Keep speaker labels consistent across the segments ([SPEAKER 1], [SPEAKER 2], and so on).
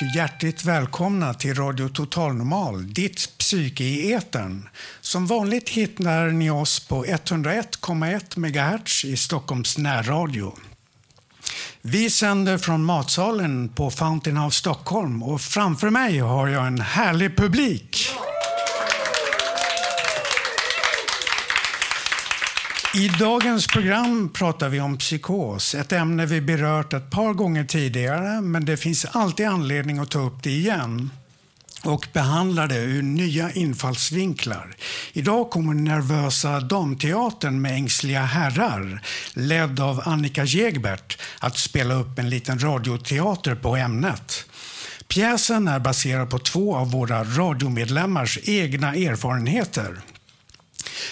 [SPEAKER 1] Och hjärtligt välkomna till Radio Total Normal, ditt psyke i etern. Som vanligt hittar ni oss på 101,1 MHz i Stockholms närradio. Vi sänder från matsalen på Fountain House Stockholm och framför mig har jag en härlig publik. I dagens program pratar vi om psykos, ett ämne vi berört ett par gånger tidigare, men det finns alltid anledning att ta upp det igen och behandla det ur nya infallsvinklar. Idag kommer Nervösa damteatern med ängsliga herrar, ledd av Annika Jägbert, att spela upp en liten radioteater på ämnet. Pjäsen är baserad på två av våra radiomedlemmars egna erfarenheter.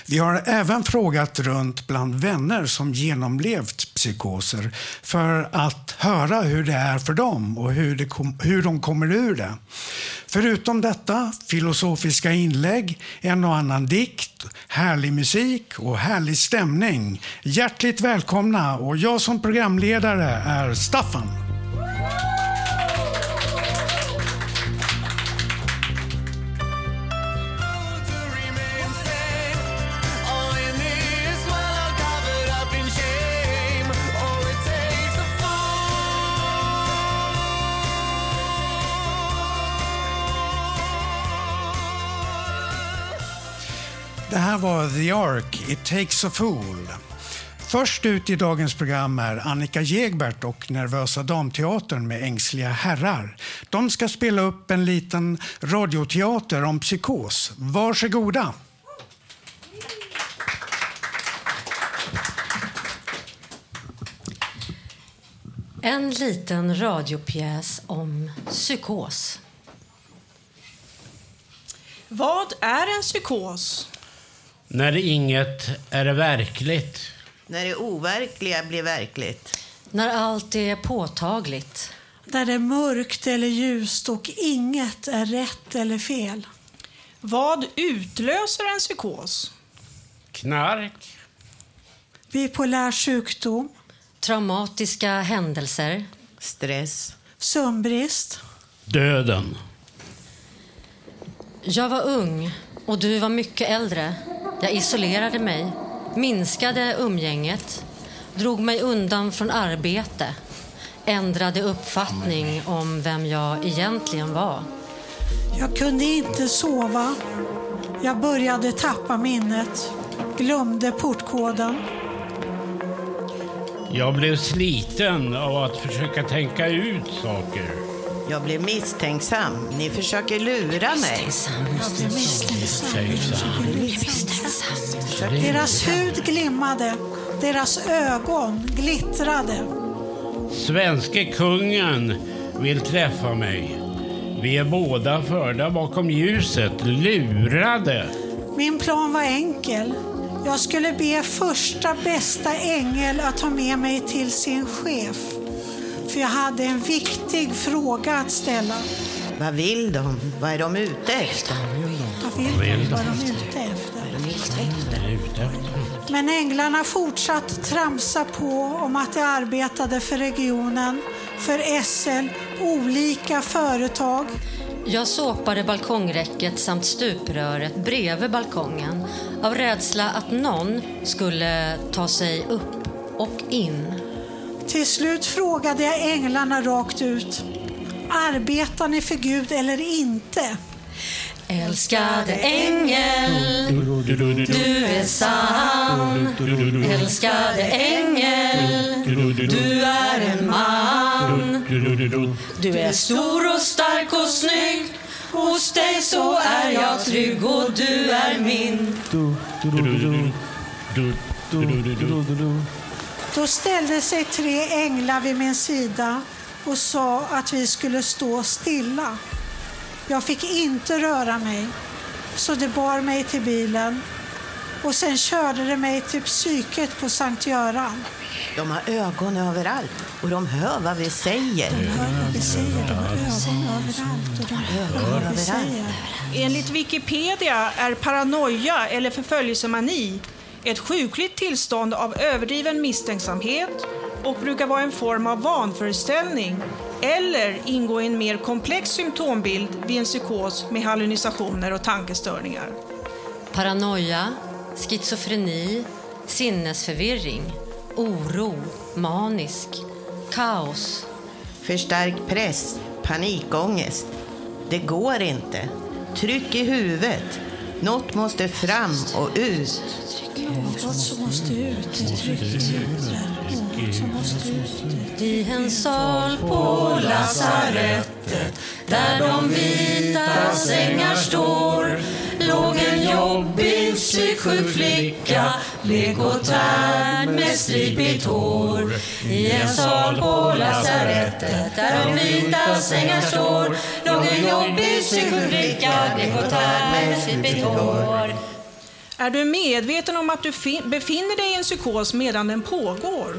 [SPEAKER 1] Vi har även frågat runt bland vänner som genomlevt psykoser för att höra hur det är för dem och hur, kom, hur de kommer ur det. Förutom detta, filosofiska inlägg, en och annan dikt, härlig musik och härlig stämning. Hjärtligt välkomna och jag som programledare är Staffan. Det här var The Ark, It takes a fool. Först ut i dagens program är Annika Jägbert och Nervösa damteatern med ängsliga herrar. De ska spela upp en liten radioteater om psykos. Varsågoda!
[SPEAKER 2] En liten radiopjäs om psykos.
[SPEAKER 3] Vad är en psykos?
[SPEAKER 4] När inget är verkligt.
[SPEAKER 5] När det overkliga blir verkligt.
[SPEAKER 2] När allt är påtagligt.
[SPEAKER 6] Där det är mörkt eller ljust och inget är rätt eller fel.
[SPEAKER 3] Vad utlöser en psykos?
[SPEAKER 4] Knark.
[SPEAKER 6] Bipolär sjukdom.
[SPEAKER 2] Traumatiska händelser.
[SPEAKER 5] Stress.
[SPEAKER 6] Sömnbrist.
[SPEAKER 4] Döden.
[SPEAKER 2] Jag var ung och du var mycket äldre. Jag isolerade mig, minskade umgänget, drog mig undan från arbete, ändrade uppfattning om vem jag egentligen var.
[SPEAKER 6] Jag kunde inte sova. Jag började tappa minnet. Glömde portkoden.
[SPEAKER 4] Jag blev sliten av att försöka tänka ut saker.
[SPEAKER 5] Jag blev misstänksam. Ni försöker lura mig.
[SPEAKER 6] Deras hud glimmade. Deras ögon glittrade.
[SPEAKER 4] Svenske kungen vill träffa mig. Vi är båda förda bakom ljuset, lurade.
[SPEAKER 6] Min plan var enkel. Jag skulle be första bästa ängel att ta med mig till sin chef. För jag hade en viktig fråga att ställa.
[SPEAKER 5] Vad vill de? Vad är de ute efter?
[SPEAKER 6] Vad vill de? Vad är de ute efter? Men änglarna fortsatt tramsa på om att de arbetade för regionen, för SL, olika företag.
[SPEAKER 2] Jag såpade balkongräcket samt stupröret bredvid balkongen av rädsla att någon skulle ta sig upp och in.
[SPEAKER 6] Till slut frågade jag änglarna rakt ut. Arbetar ni för Gud eller inte?
[SPEAKER 2] Älskade ängel, du är sann. Älskade ängel, du är en man. Du är stor och stark och snygg. Hos dig så är jag trygg och du är min.
[SPEAKER 6] Då ställde sig tre änglar vid min sida och sa att vi skulle stå stilla. Jag fick inte röra mig, så det bar mig till bilen och sen körde det mig till psyket på Sankt Göran.
[SPEAKER 5] De har ögon överallt och de hör vad vi säger.
[SPEAKER 6] De hör vad vi säger, de har ögon överallt och de hör vad vi säger.
[SPEAKER 3] Enligt Wikipedia är paranoia eller förföljelsemani ett sjukligt tillstånd av överdriven misstänksamhet och brukar vara en form av vanföreställning eller ingå i en mer komplex symptombild vid en psykos med hallucinationer och tankestörningar.
[SPEAKER 2] Paranoia, schizofreni, sinnesförvirring, oro, manisk, kaos.
[SPEAKER 5] För stark press, panikångest. Det går inte. Tryck i huvudet. Något måste fram och ut.
[SPEAKER 6] Något som måste ut. Något som måste ut.
[SPEAKER 2] I en sal på lasarettet där de vita sängar står låg en jobbig psyksjuk flicka blek och tärd med stripigt hår. I en sal på lasarettet där de vita sängar står låg en jobbig psyksjuk flicka blek och tärd med stripigt hår.
[SPEAKER 3] Är du medveten om att du fi- befinner dig i en psykos medan den pågår?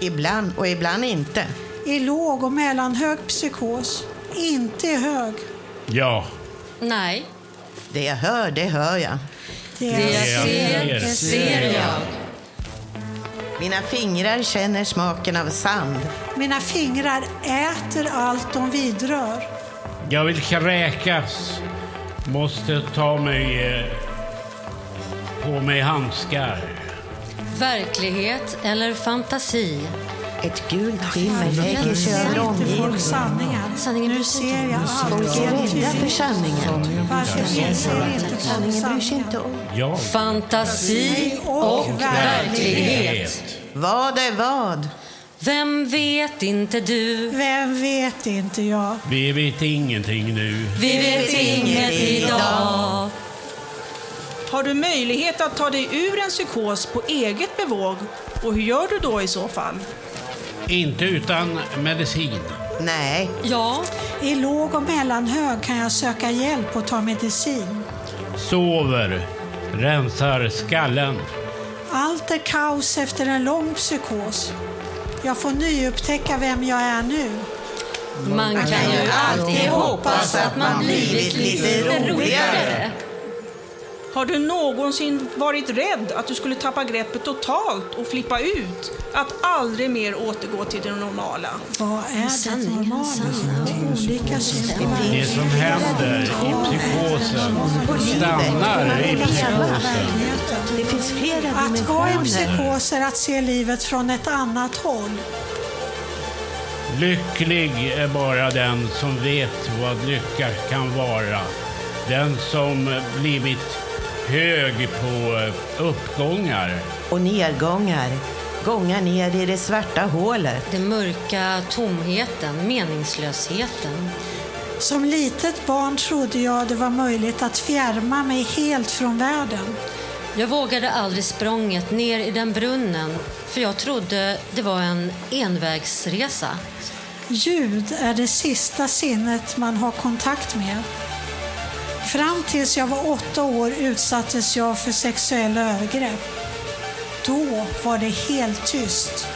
[SPEAKER 5] Ibland och ibland inte.
[SPEAKER 6] I låg och mellanhög psykos, inte i hög.
[SPEAKER 4] Ja,
[SPEAKER 2] Nej,
[SPEAKER 5] Det jag hör, det hör jag.
[SPEAKER 6] Det
[SPEAKER 2] jag ser, det ser jag.
[SPEAKER 5] Mina fingrar känner smaken av sand.
[SPEAKER 6] Mina fingrar äter allt de vidrör.
[SPEAKER 4] jag vill kräkas. Måste ta mig... Eh, på mig handskar.
[SPEAKER 2] Verklighet eller fantasi?
[SPEAKER 5] Ett gult skimmer lägger sig över omgivningen.
[SPEAKER 6] sanningen?
[SPEAKER 2] Bryr sig
[SPEAKER 6] ser
[SPEAKER 2] inte
[SPEAKER 6] jag
[SPEAKER 2] om.
[SPEAKER 6] allt.
[SPEAKER 5] Folk är rädda för sanningen. Sanningen bryr sig inte om.
[SPEAKER 2] Fantasi och verklighet.
[SPEAKER 5] Vad är vad?
[SPEAKER 2] Vem vet inte du?
[SPEAKER 6] Vem vet inte jag?
[SPEAKER 4] vi vet ingenting nu.
[SPEAKER 2] Vi vet inget idag.
[SPEAKER 3] Har du möjlighet att ta dig ur en psykos på eget bevåg? Och hur gör du då i så fall?
[SPEAKER 4] Inte utan medicin.
[SPEAKER 5] Nej,
[SPEAKER 2] Ja,
[SPEAKER 6] I låg och mellanhög kan jag söka hjälp och ta medicin.
[SPEAKER 4] Sover. Rensar skallen.
[SPEAKER 6] Allt är kaos efter en lång psykos. Jag får nyupptäcka vem jag är nu.
[SPEAKER 2] man kan ju alltid hoppas att man blivit lite roligare.
[SPEAKER 3] Har du någonsin varit rädd att du skulle tappa greppet totalt och flippa ut? Att aldrig mer återgå till det normala?
[SPEAKER 6] Vad är det normala? Olika.
[SPEAKER 4] Det som händer i psykosen stannar i psykosen.
[SPEAKER 5] det finns flera
[SPEAKER 6] Att vara i psykos är att se livet från ett annat håll.
[SPEAKER 4] Lycklig är bara den som vet vad lycka kan vara. Den som blivit hög på uppgångar.
[SPEAKER 5] Och nedgångar. Gångar ner i det svarta hålet.
[SPEAKER 2] Den mörka tomheten, meningslösheten.
[SPEAKER 6] Som litet barn trodde jag det var möjligt att fjärma mig helt från världen.
[SPEAKER 2] Jag vågade aldrig språnget ner i den brunnen för jag trodde det var en envägsresa.
[SPEAKER 6] Ljud är det sista sinnet man har kontakt med. Fram tills jag var åtta år utsattes jag för sexuella övergrepp. Då var det helt tyst.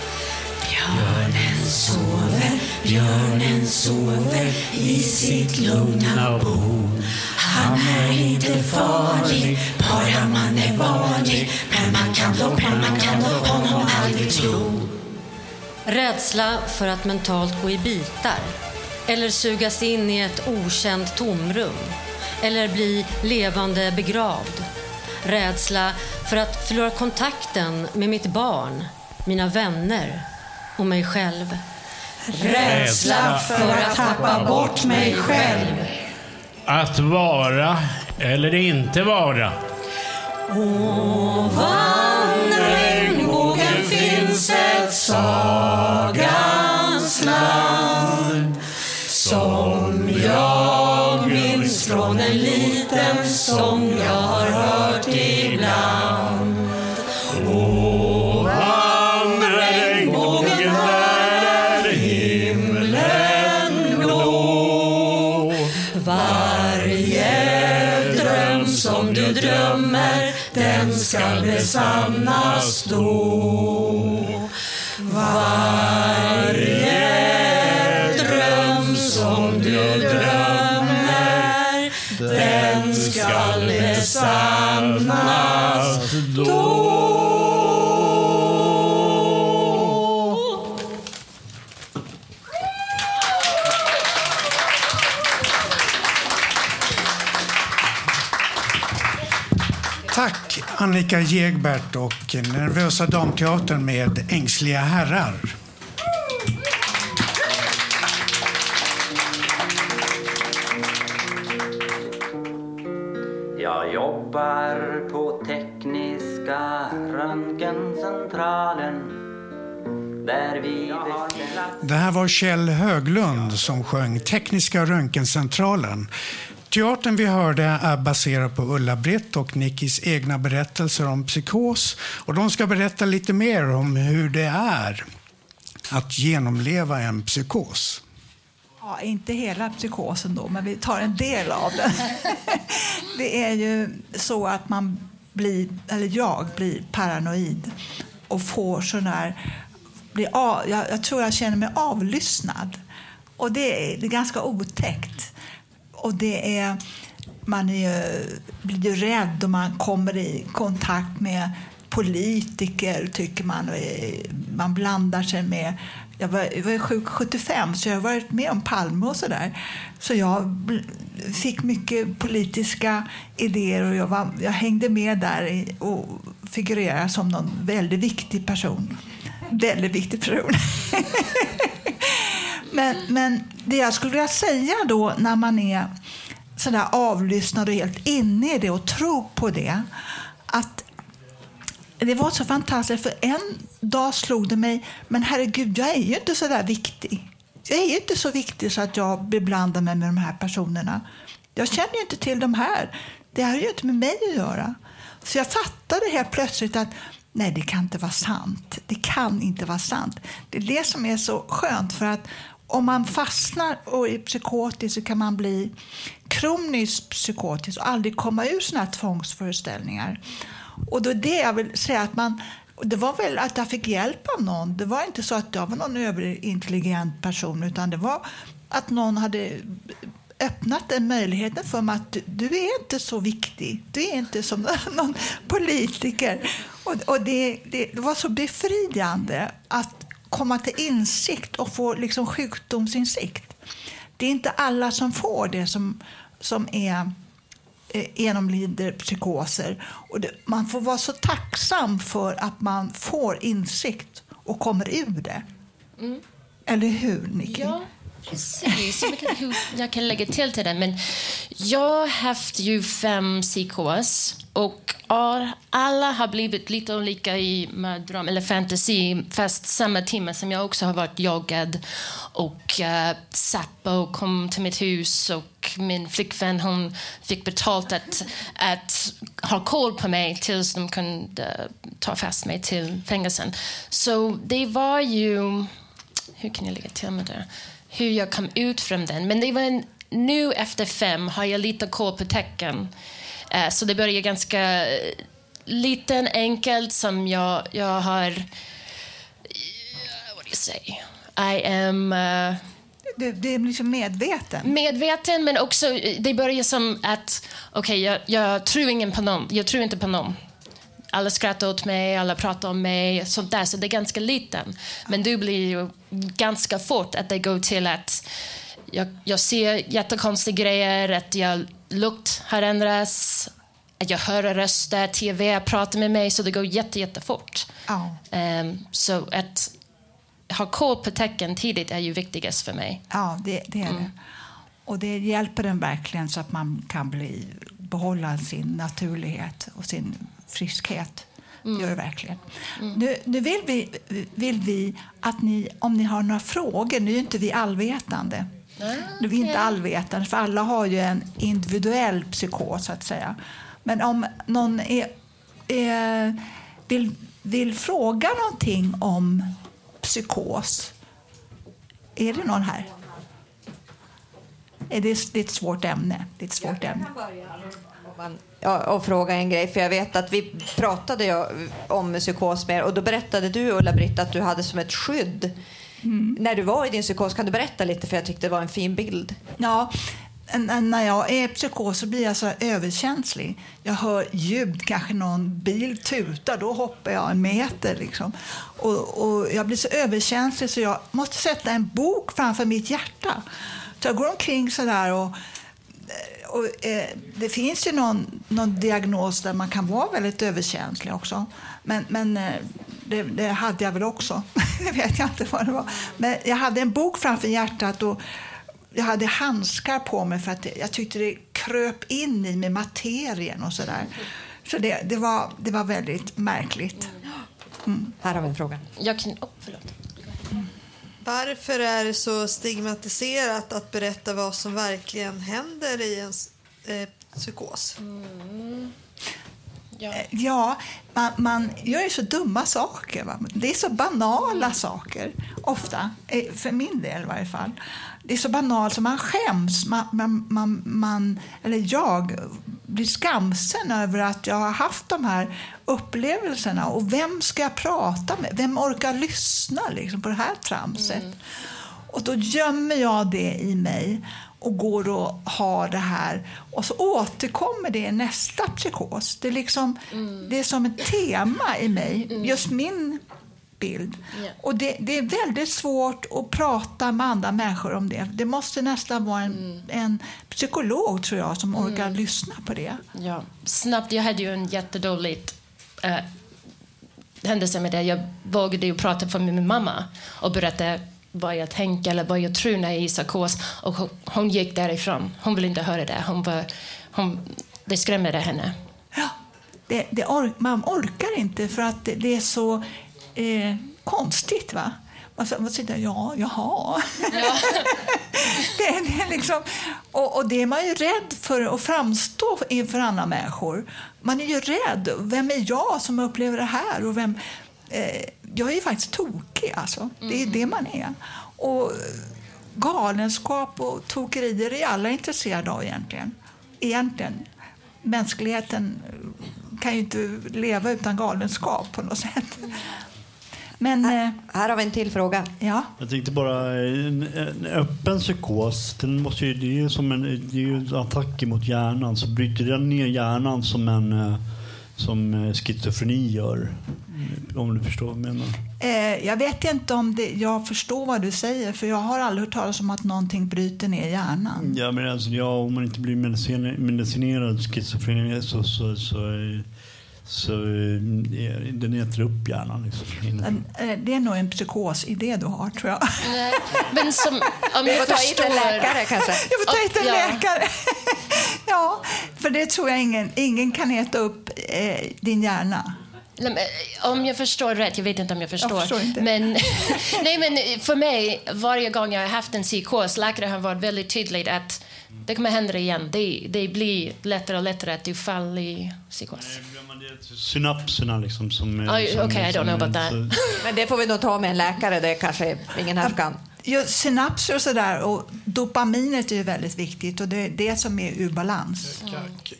[SPEAKER 2] Björnen sover, björnen sover i sitt lugna bo. Han är inte farlig, bara man är vanlig. Men man kan då, men man kan då honom aldrig tro. Rädsla för att mentalt gå i bitar. Eller sugas in i ett okänt tomrum. Eller bli levande begravd. Rädsla för att förlora kontakten med mitt barn, mina vänner och mig själv. Rädsla för att tappa bort mig själv.
[SPEAKER 4] Att vara eller inte vara.
[SPEAKER 2] Ovan regnbågen finns ett sagans skall besannas då. Varje dröm som du drömmer, den skall besannas då.
[SPEAKER 1] Annika Jägbert och Nervösa Damteatern med Ängsliga herrar.
[SPEAKER 7] Jag jobbar på Tekniska röntgencentralen
[SPEAKER 1] Det här var Kjell Höglund som sjöng Tekniska röntgencentralen. Teatern vi hörde är baserad på Ulla-Britt och Nickis egna berättelser om psykos. Och de ska berätta lite mer om hur det är att genomleva en psykos.
[SPEAKER 8] Ja, inte hela psykosen då, men vi tar en del av den. Det är ju så att man blir, eller jag blir paranoid och får sån där, Blir av, jag, jag tror jag känner mig avlyssnad. Och det är, det är ganska otäckt. Och det är, man är ju, blir ju rädd och man kommer i kontakt med politiker, tycker man. Och Man blandar sig med... Jag var, jag var sjuk 75, så jag har varit med om Palme och sådär. Så jag fick mycket politiska idéer och jag, var, jag hängde med där och figurerade som någon väldigt viktig person. Väldigt viktig person. Men, men det jag skulle vilja säga då när man är sådär avlyssnad och helt inne i det och tror på det. Att det var så fantastiskt, för en dag slog det mig, men herregud, jag är ju inte så där viktig. Jag är ju inte så viktig så att jag beblandar mig med de här personerna. Jag känner ju inte till de här. Det har ju inte med mig att göra. Så jag fattade helt plötsligt att nej, det kan inte vara sant. Det kan inte vara sant. Det är det som är så skönt, för att om man fastnar och är psykotisk så kan man bli kroniskt psykotisk och aldrig komma ur såna här tvångsföreställningar. Och då är det jag vill säga att man det var väl att jag fick hjälp av någon. Det var inte så att jag var någon överintelligent person utan det var att någon hade öppnat den möjligheten för mig att du, du är inte så viktig. Du är inte som någon politiker. Och, och det, det, det var så befriande att komma till insikt och få liksom sjukdomsinsikt. Det är inte alla som får det som, som är eh, genomlider psykoser. Och det, man får vara så tacksam för att man får insikt och kommer ur det. Eller hur, Nicky?
[SPEAKER 9] Ja, precis. Jag hur jag kan lägga till till det, men jag har haft ju fem psykos och alla har blivit lite olika i dröm eller fantasy, fast samma timme som jag också har varit jagad och eh, uh, Sappo kom till mitt hus och min flickvän hon fick betalt att, att ha koll på mig tills de kunde ta fast mig till fängelsen. Så det var ju hur kan jag lägga till med det? Hur jag kom ut från den. Men det var en, nu efter fem har jag lite koll på tecken. Eh, så det börjar ganska eh, liten, enkelt som jag, jag har... What do you say? I am... eh,
[SPEAKER 8] Du, du är liksom medveten.
[SPEAKER 9] medveten, men också det börjar som att okej, jag, jag tror ingen på någon. Jag tror inte på någon. Alla skrattar åt mig, alla pratar om mig, sånt där. Så det är ganska liten. Men det blir ju ganska fort att det går till att jag, jag ser jättekonstiga grejer, att jag lukt har ändrats, att jag hör röster, tv pratar med mig, så det går jätte, jättefort.
[SPEAKER 8] Ja.
[SPEAKER 9] Ehm, så att ha koll på tecken tidigt är ju viktigast för mig.
[SPEAKER 8] Ja, det, det är det. Och det hjälper den verkligen så att man kan bli, behålla sin naturlighet och sin friskhet. Det gör det verkligen. Nu, nu vill, vi, vill vi att ni, om ni har några frågor, nu är inte vi allvetande. Nu är vi inte allvetande, för alla har ju en individuell psykos, så att säga. Men om någon är, är, vill, vill fråga någonting om psykos, är det någon här? det, är, det är ett svårt ämne. Det är ett svårt ämne.
[SPEAKER 10] Och fråga en grej, för jag vet att vi pratade om psykos mer och då berättade du Ulla-Britt att du hade som ett skydd när du var i din psykos. Kan du berätta lite för jag tyckte det var en fin bild.
[SPEAKER 8] Ja, när jag är i psykos så blir jag så överkänslig. Jag hör ljud, kanske någon bil tutar, då hoppar jag en meter. Liksom. Och, och jag blir så överkänslig så jag måste sätta en bok framför mitt hjärta. Så jag går omkring så där och och, eh, det finns ju någon, någon diagnos där man kan vara väldigt överkänslig också. Men, men eh, det, det hade jag väl också. det vet jag inte vad det var. Men jag hade en bok framför hjärtat och jag hade handskar på mig för att jag tyckte det kröp in i mig materien och sådär. Så det, det, var, det var väldigt märkligt. Mm.
[SPEAKER 10] Här har vi en fråga.
[SPEAKER 9] Jag kan, oh, förlåt.
[SPEAKER 11] Varför är det så stigmatiserat att berätta vad som verkligen händer i en eh, psykos?
[SPEAKER 9] Ja.
[SPEAKER 8] Eh, Ja, man, man gör ju så dumma saker. Va? Det är så banala saker, ofta. Eh, För min del i varje fall. Det är så banalt så man skäms. Man, man, man, man, eller jag blir skamsen över att jag har haft de här upplevelserna. Och vem ska jag prata med? Vem orkar lyssna liksom, på det här tramset? Och då gömmer jag det i mig och går och har det här. Och så återkommer det i nästa psykos. Det är, liksom, det är som ett tema i mig, just min bild.
[SPEAKER 9] Ja.
[SPEAKER 8] Och det, det är väldigt svårt att prata med andra människor om det. Det måste nästan vara en, en psykolog, tror jag, som orkar lyssna på det.
[SPEAKER 9] Ja, snabbt. Jag hade ju en jättedålig uh, händelse med det. Jag vågade ju prata för min mamma och berätta vad jag tänker eller vad jag tror när jag är i psykos. Och hon, gick därifrån. Hon ville inte höra det. Hon var, hon, det skrämde henne.
[SPEAKER 8] Ja, det, det or man orkar inte för att det, det är så eh, konstigt. va? Man, så- man sitter ja, jaha. det, det är liksom, och, och det är man ju rädd för att framstå inför andra människor. Man är ju rädd. Vem är jag som upplever det här? Och vem, eh, jag är ju faktiskt tokig, alltså. Det är det man är. Och galenskap och tokerier är alla intresserade av egentligen. Egentligen. Mänskligheten kan ju inte leva utan galenskap på något sätt. Men... eh,
[SPEAKER 10] Här har vi en till fråga.
[SPEAKER 8] Ja.
[SPEAKER 12] Jag tänkte bara, en, en öppen psykos, den måste ju, det är ju som en, det är ju en attack mot hjärnan. Så bryter den ner hjärnan som en eh, som eh, schizofreni gör. Om du förstår vad jag menar.
[SPEAKER 8] Eh, jag vet inte om det, jag förstår vad du säger, för jag har aldrig hört talas om att någonting bryter ner hjärnan.
[SPEAKER 12] Ja, men alltså, ja, om man inte blir mediciner, medicinerad schizofreni så, så, så, så eh, den äter upp hjärnan. Liksom,
[SPEAKER 8] eh, det är nog en psykosidé du har, tror jag.
[SPEAKER 9] Nej, men som, om
[SPEAKER 10] Vi
[SPEAKER 9] jag
[SPEAKER 10] får ta hit en
[SPEAKER 9] förstår-
[SPEAKER 10] läkare kanske.
[SPEAKER 8] Jag får ta hit en
[SPEAKER 9] Ja.
[SPEAKER 8] läkare. ja, för det tror jag ingen, ingen kan äta upp eh, din hjärna.
[SPEAKER 9] Eh, Om jag förstår rätt, jag vet inte om jag förstår.
[SPEAKER 8] förstår inte.
[SPEAKER 9] Men, nej, men för mig, varje gång jag har haft en psykos, läkare har varit väldigt tydlig att det kommer hända igen. Det, det blir lättare och lättare att du faller i psykos.
[SPEAKER 12] Synapserna liksom som... eh,
[SPEAKER 9] Oj,
[SPEAKER 12] som-
[SPEAKER 9] okay, I don't know about that.
[SPEAKER 10] Men det får vi nog ta med en läkare. Det kanske ingen här kan.
[SPEAKER 8] Just synapser och sådär och dopaminet är ju väldigt viktigt och det är det som är ur balans.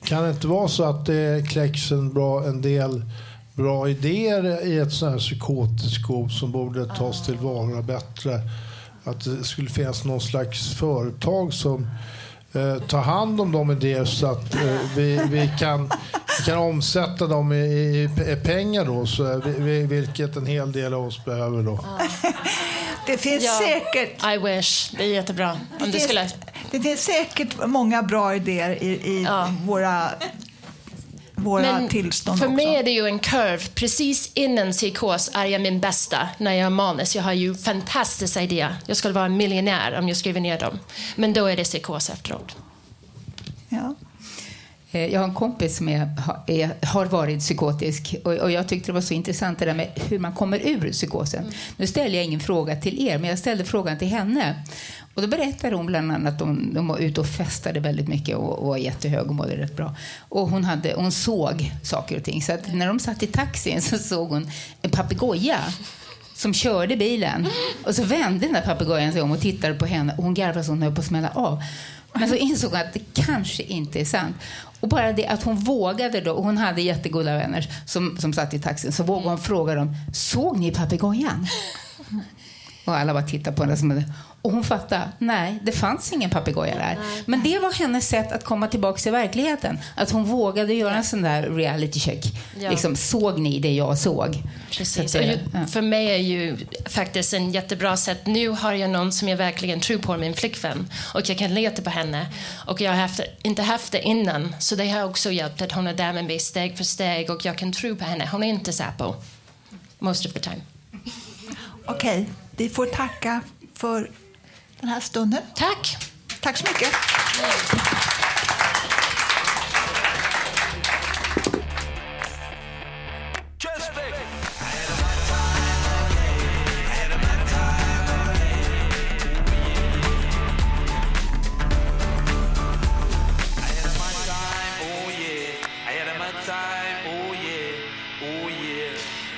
[SPEAKER 13] Kan det inte vara så att det kläcks en, bra, en del bra idéer i ett sånt här psykotiskt som borde tas tillvara bättre? Att det skulle finnas någon slags företag som eh, tar hand om de idéer så att eh, vi, vi, kan, vi kan omsätta dem i, i, i pengar då, så, vi, vi, vilket en hel del av oss behöver då.
[SPEAKER 8] Det finns
[SPEAKER 9] Ja,
[SPEAKER 8] säkert
[SPEAKER 9] I wish. Det är jättebra. Om
[SPEAKER 8] Det finns,
[SPEAKER 9] skulle...
[SPEAKER 8] det finns säkert många bra idéer i, i våra, våra
[SPEAKER 9] Men
[SPEAKER 8] tillstånd
[SPEAKER 9] för
[SPEAKER 8] också.
[SPEAKER 9] mig är det ju en kurv. Precis innan psykos är jag min bästa när jag är manus. Jag har ju fantastiska idéer. Jag skulle vara en miljonär om jag skriver ner dem. Men då är det psykos efteråt.
[SPEAKER 8] Ja.
[SPEAKER 14] Eh, Jag har en kompis som är, är, har varit psykotisk och, och jag tyckte det var så intressant det där med hur man kommer ur psykosen. Nu ställer jag ingen fråga till er, men jag ställde frågan till henne. Och då berättade hon bland annat att de, de var ute och festade väldigt mycket och, och var jättehög och mådde rätt bra. Och hon, hade, hon såg saker och ting. Så att när de satt i taxin så såg hon en papegoja som körde bilen. Och så vände den där papegojan sig om och tittade på henne och hon garvade så hon höll på att smälla av. Men så insåg hon att det kanske inte är sant. Och bara det att hon vågade då, och hon hade jättegoda vänner som, som satt i taxin, så vågade hon fråga dem, såg ni papegojan? Och alla bara tittade på henne. Som, och hon fattade, nej, det fanns ingen papegoja där. Men det var hennes sätt att komma tillbaka till verkligheten. Att hon vågade göra en sån där reality check.
[SPEAKER 9] Ja.
[SPEAKER 14] Liksom, såg ni det jag såg?
[SPEAKER 9] Precis.
[SPEAKER 14] Så det-
[SPEAKER 9] ju,
[SPEAKER 14] ja.
[SPEAKER 9] För mig är ju faktiskt en jättebra sätt. Nu har jag någon som jag verkligen tror på, min flickvän. Och jag kan leta på henne. Och jag har haft, inte haft det innan. Så det har också hjälpt att hon är där med mig steg för steg. Och jag kan tro på henne. Hon är inte Säpo. Most of the time.
[SPEAKER 8] Okej, vi får tacka för den här stunden.
[SPEAKER 9] Tack.
[SPEAKER 8] Tack så mycket.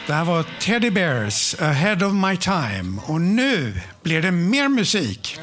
[SPEAKER 1] Det här var Teddy Bears, Ahead of My Time. Och nu blir det mer musik.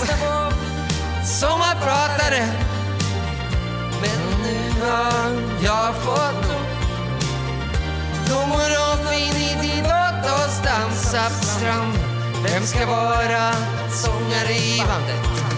[SPEAKER 15] Lyssna på sommarpratare men nu har jag fått nog Blommor och vin i din låt oss dansa på stranden Vem ska vara sångare i bandet?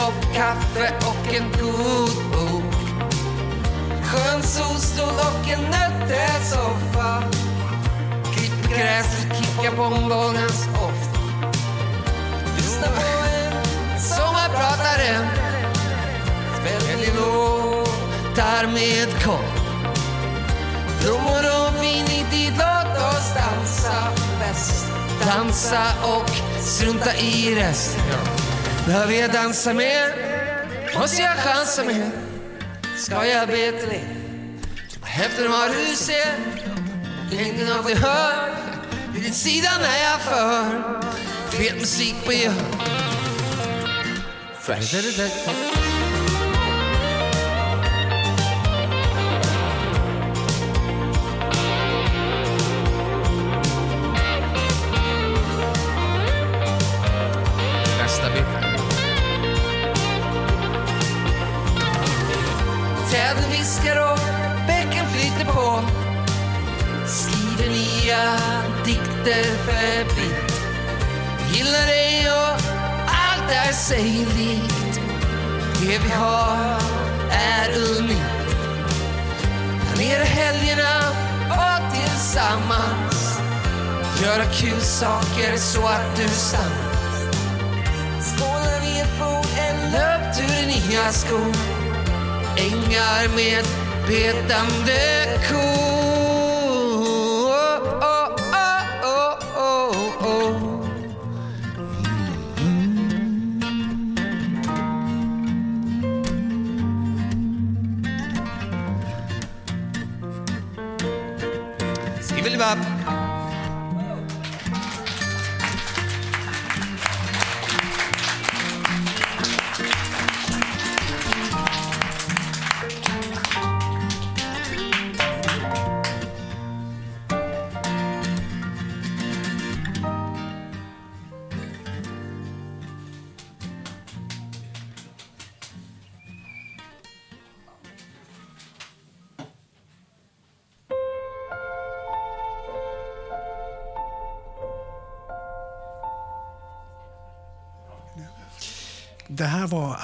[SPEAKER 15] Kopp kaffe och en god bok Skön solstol och en nöttesoffa. Klipper gräset, kickar på en ofta Lyssna på en sommarpratare. Väljer låtar med kopp. Blommor och vin i tid, låt oss dansa bäst Dansa och strunta i resten. Behöver jag dansa mer? Måste jag chansa mer? Ska jag be till er? Hälften av vad du ser Längden av det du hör Vid din sida när jag för Fet musik på gehör Fresh Det vi har är unikt Planera helgerna och tillsammans. Göra kul saker så att du stannar Skåla vid ett bord, en löptur i nya skor. Ängar med betande kor.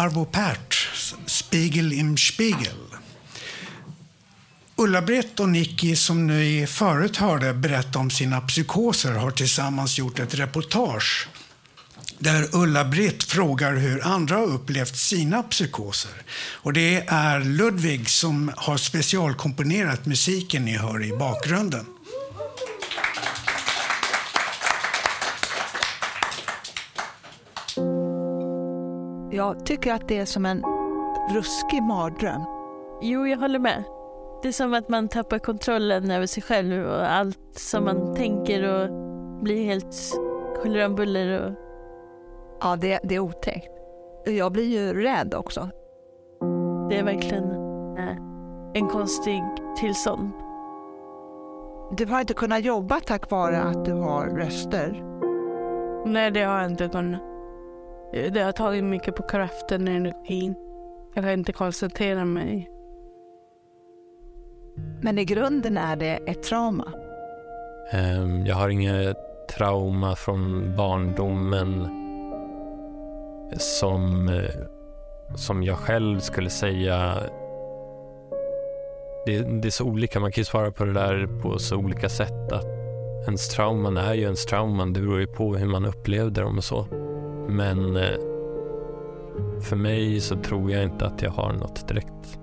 [SPEAKER 1] Arvo Pärt, Spiegel im Spiegel. Ulla-Britt och Nicky, som ni förut hörde berätta om sina psykoser, har tillsammans gjort ett reportage där Ulla-Britt frågar hur andra har upplevt sina psykoser. Och det är Ludvig som har specialkomponerat musiken ni hör i bakgrunden.
[SPEAKER 8] Jag tycker att det är som en ruskig mardröm.
[SPEAKER 16] Jo, jag håller med. Det är som att man tappar kontrollen över sig själv och allt som man tänker och blir helt huller om buller. Och...
[SPEAKER 8] Ja, det, det är otäckt. Jag blir ju rädd också.
[SPEAKER 16] Det är verkligen eh, en konstig tillstånd.
[SPEAKER 8] Du har inte kunnat jobba tack vare att du har röster.
[SPEAKER 17] Nej, det har jag inte kunnat. Det har tagit mycket på kraften och energin. Jag kan inte koncentrera mig.
[SPEAKER 8] Men i grunden är det ett trauma.
[SPEAKER 18] Ehm, Jag har inget trauma från barndomen som, eh, som jag själv skulle säga det, det är så olika, man kan ju svara på det där på så olika sätt. Att ens trauman är ju ens trauman, det beror ju på hur man upplevde dem och så. Men eh, för mig så tror jag inte att jag har något direkt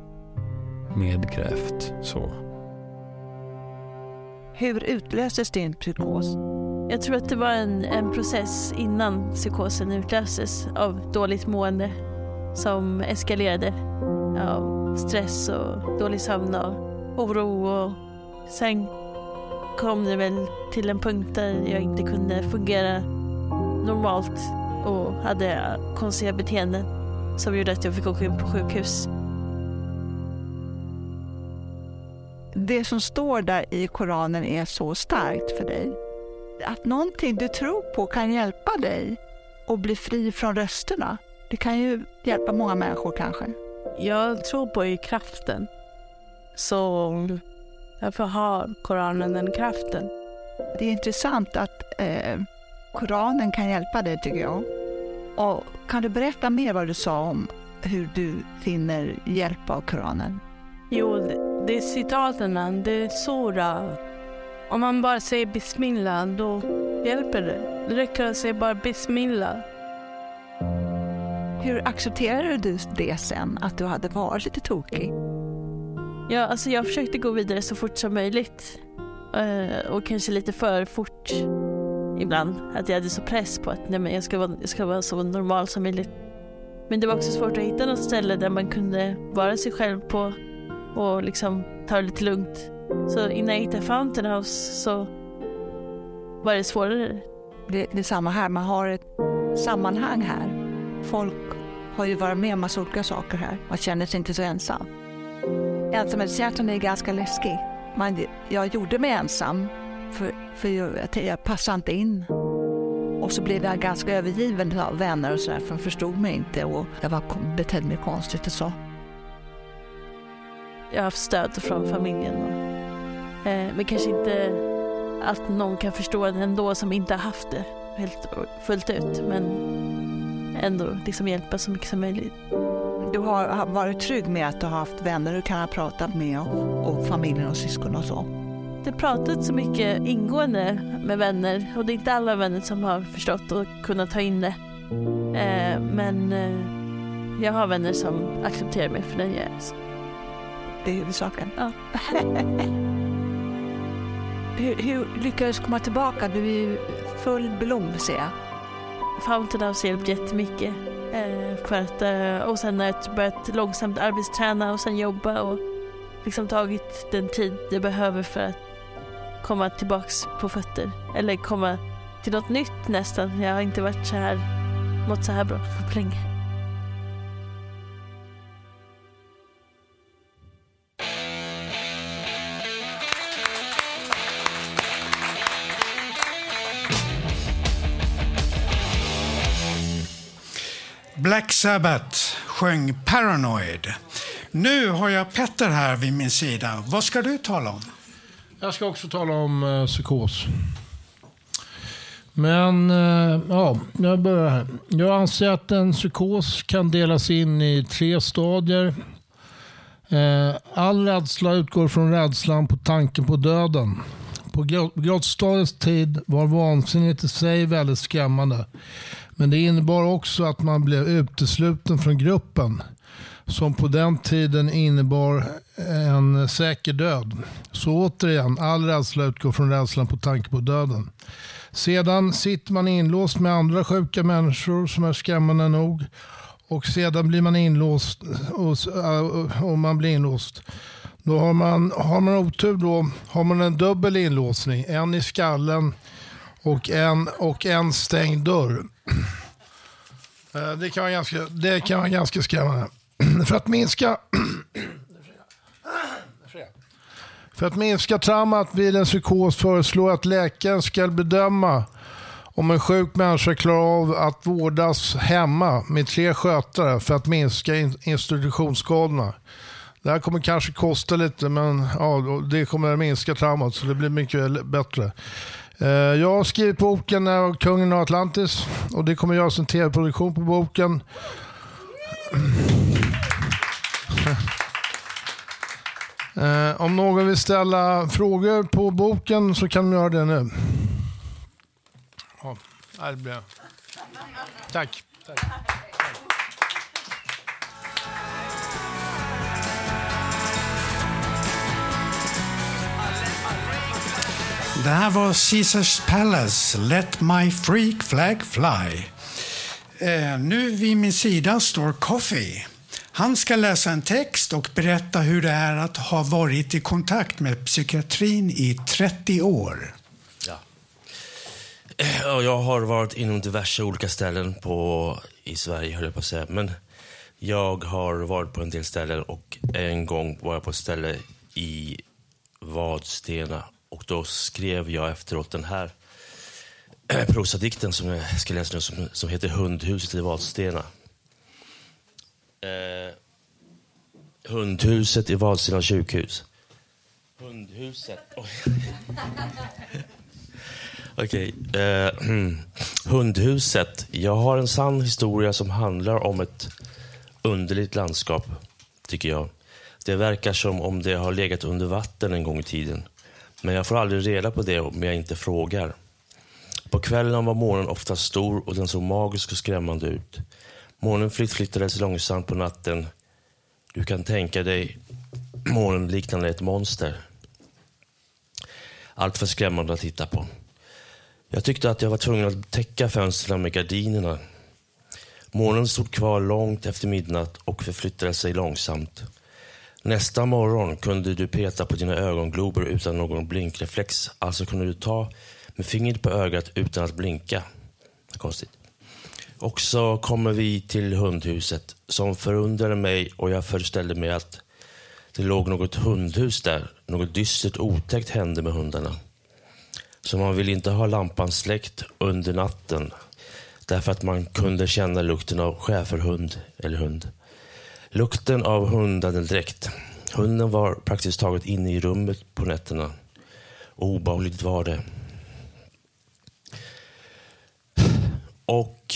[SPEAKER 18] nedgrävt så.
[SPEAKER 8] Hur utlöses din psykos?
[SPEAKER 16] Jag tror att det var en, en process innan psykosen utlöses av dåligt mående som eskalerade av stress och dålig sömn och oro. Och sen kom det väl till en punkt där jag inte kunde fungera normalt och hade konstiga beteenden som gjorde att jag fick åka in på sjukhus.
[SPEAKER 8] Det som står där i Koranen är så starkt för dig. Att någonting du tror på kan hjälpa dig att bli fri från rösterna. Det kan ju hjälpa många människor kanske.
[SPEAKER 17] Jag tror på i kraften. Så därför har Koranen den kraften.
[SPEAKER 8] Det är intressant att eh, Koranen kan hjälpa dig tycker jag. Och kan du berätta mer vad du sa om hur du finner hjälp av Koranen?
[SPEAKER 17] Jo, det, är citaten, det är sura. Om man bara säger bismillah, då hjälper det. Det räcker att säga bara bismillah.
[SPEAKER 8] Hur accepterar du det sen, att du hade varit lite tokig?
[SPEAKER 16] Ja, alltså jag försökte gå vidare så fort som möjligt. Eh, och kanske lite för fort ibland. Att jag hade så press på att nej, men jag, ska vara, jag ska vara så normal som möjligt. Men det var också svårt att hitta något ställe där man kunde vara sig själv på och liksom ta det lite lugnt. Så innan jag hittade Fountain House så var det svårare.
[SPEAKER 8] Det, det är samma här, man har ett sammanhang här. Folk har ju varit med om massa olika saker här. Man känner sig inte så ensam. Ensamhetshjärtan är ganska läskig. Man, jag gjorde mig ensam för, för jag, jag passade inte in. Och så blev jag ganska övergiven av vänner och sådär för de förstod mig inte och jag var, betedde mig konstigt och så.
[SPEAKER 16] Jag har haft stöd från familjen. Och, eh, men kanske inte att någon kan förstå det ändå som inte har haft det helt fullt ut. Men ändå liksom hjälpa så mycket som möjligt.
[SPEAKER 8] Du har varit trygg med att du har haft vänner du kan ha pratat med och, och familjen och syskon och så?
[SPEAKER 16] Har pratat så mycket ingående med vänner och det är inte alla vänner som har förstått och kunnat ta in det. Eh, men eh, jag har vänner som accepterar mig för den jag är.
[SPEAKER 8] Det är huvudsaken?
[SPEAKER 16] Ja.
[SPEAKER 8] hur, hur lyckades du komma tillbaka? Du är ju full blom ser jag.
[SPEAKER 16] Fountain House har hjälpt jättemycket. Eh, för att, eh, och sen har jag börjat långsamt arbetsträna och sen jobba och liksom tagit den tid det behöver för att komma tillbaks på fötter. Eller komma till något nytt nästan. Jag har inte varit så här, mått så här bra på länge.
[SPEAKER 1] Black Sabbath sjöng Paranoid. Nu har jag Petter här vid min sida. Vad ska du tala om?
[SPEAKER 13] Jag ska också tala om eh, psykos. Men eh, ja, jag börjar här. Jag anser att en psykos kan delas in i tre stadier. Eh, all rädsla utgår från rädslan på tanken på döden. På grottstadiets tid var vansinnet i sig väldigt skrämmande. Men det innebar också att man blev utesluten från gruppen som på den tiden innebar en säker död. Så återigen, all rädsla utgår från rädslan på tanke på döden. Sedan sitter man inlåst med andra sjuka människor som är skrämmande nog. Och sedan blir man inlåst och, äh, och man blir inlåst. Då har man, har man otur då har man en dubbel inlåsning. En i skallen och en, och en stängd dörr. Eh, det kan vara ganska, det kan vara ganska skrämmande. För att minska För att minska traumat vid en psykos föreslår att läkaren ska bedöma om en sjuk människa klarar av att vårdas hemma med tre skötare för att minska institutionsskadorna. Det här kommer kanske kosta lite men ja, det kommer minska traumat så det blir mycket bättre. Eh, jag har skrivit boken Kungen av Atlantis och det kommer göras en tv-produktion på boken. Eh, om någon vill ställa frågor på boken så kan de göra det nu. Ja, det blir Tack. Tack.
[SPEAKER 1] Det här var Caesars Palace, Let My Freak Flag Fly. Eh, nu vid min sida står Coffee. Han ska läsa en text och berätta hur det är att ha varit i kontakt med psykiatrin i 30 år.
[SPEAKER 19] Ja. Eh, jag har varit inom diverse olika ställen på, i Sverige, höll jag på att säga. Men jag har varit på en del ställen och en gång var jag på ett ställe i Vadstena och då skrev jag efteråt den här eh, prosadikten som jag ska läsa nu som, som heter Hundhuset i Vadstena. Eh, hundhuset i Vadstena sjukhus. Hundhuset. Okej. Okay. Eh, hundhuset. Jag har en sann historia som handlar om ett underligt landskap, tycker jag. Det verkar som om det har legat under vatten en gång i tiden. Men jag får aldrig reda på det om jag inte frågar. På kvällen var månen ofta stor och den såg magisk och skrämmande ut. Månen flyttades långsamt på natten. Du kan tänka dig månen liknande ett monster. Allt för skrämmande att titta på. Jag tyckte att jag var tvungen att täcka fönstren med gardinerna. Månen stod kvar långt efter midnatt och förflyttade sig långsamt. Nästa morgon kunde du peta på dina ögonglober utan någon blinkreflex. Alltså kunde du ta med fingret på ögat utan att blinka. Konstigt. Och så kommer vi till hundhuset som förundrade mig och jag föreställde mig att det låg något hundhus där. Något dystert otäckt hände med hundarna. Så man vill inte ha lampan släckt under natten därför att man kunde känna lukten av schäferhund eller hund. Lukten av hundandedräkt. Hunden var praktiskt taget inne i rummet på nätterna. Obehagligt var det. Och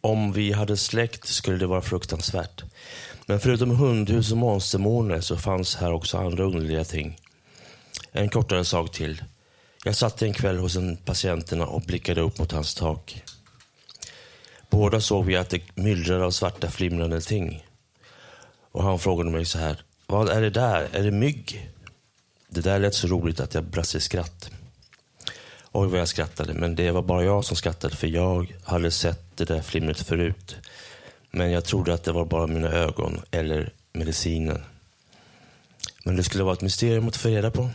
[SPEAKER 19] om vi hade släkt skulle det vara fruktansvärt. Men förutom hundhus och monstermåner så fanns här också andra underliga ting. En kortare sak till. Jag satt en kväll hos en patienterna och blickade upp mot hans tak. Båda såg vi att det myllrade av svarta flimrande ting. Och han frågade mig så här. Vad är det där? Är det mygg? Det där lät så roligt att jag brast i skratt. Oj vad jag skrattade, men det var bara jag som skrattade för jag hade sett det där flimret förut. Men jag trodde att det var bara mina ögon eller medicinen. Men det skulle vara ett mysterium att få reda på.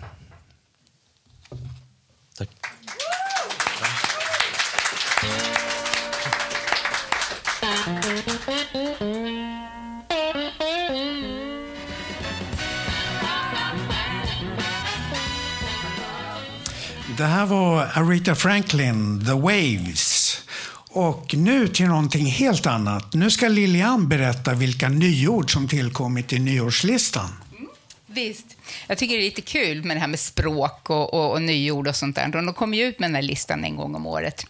[SPEAKER 1] Det här var Aretha Franklin, The Waves. Och nu till någonting helt annat. Nu ska Lilian berätta vilka nyord som tillkommit i nyårslistan.
[SPEAKER 14] Mm, visst. Jag tycker det är lite kul med det här med språk och, och, och nyord och sånt där. De kommer ju ut med den här listan en gång om året.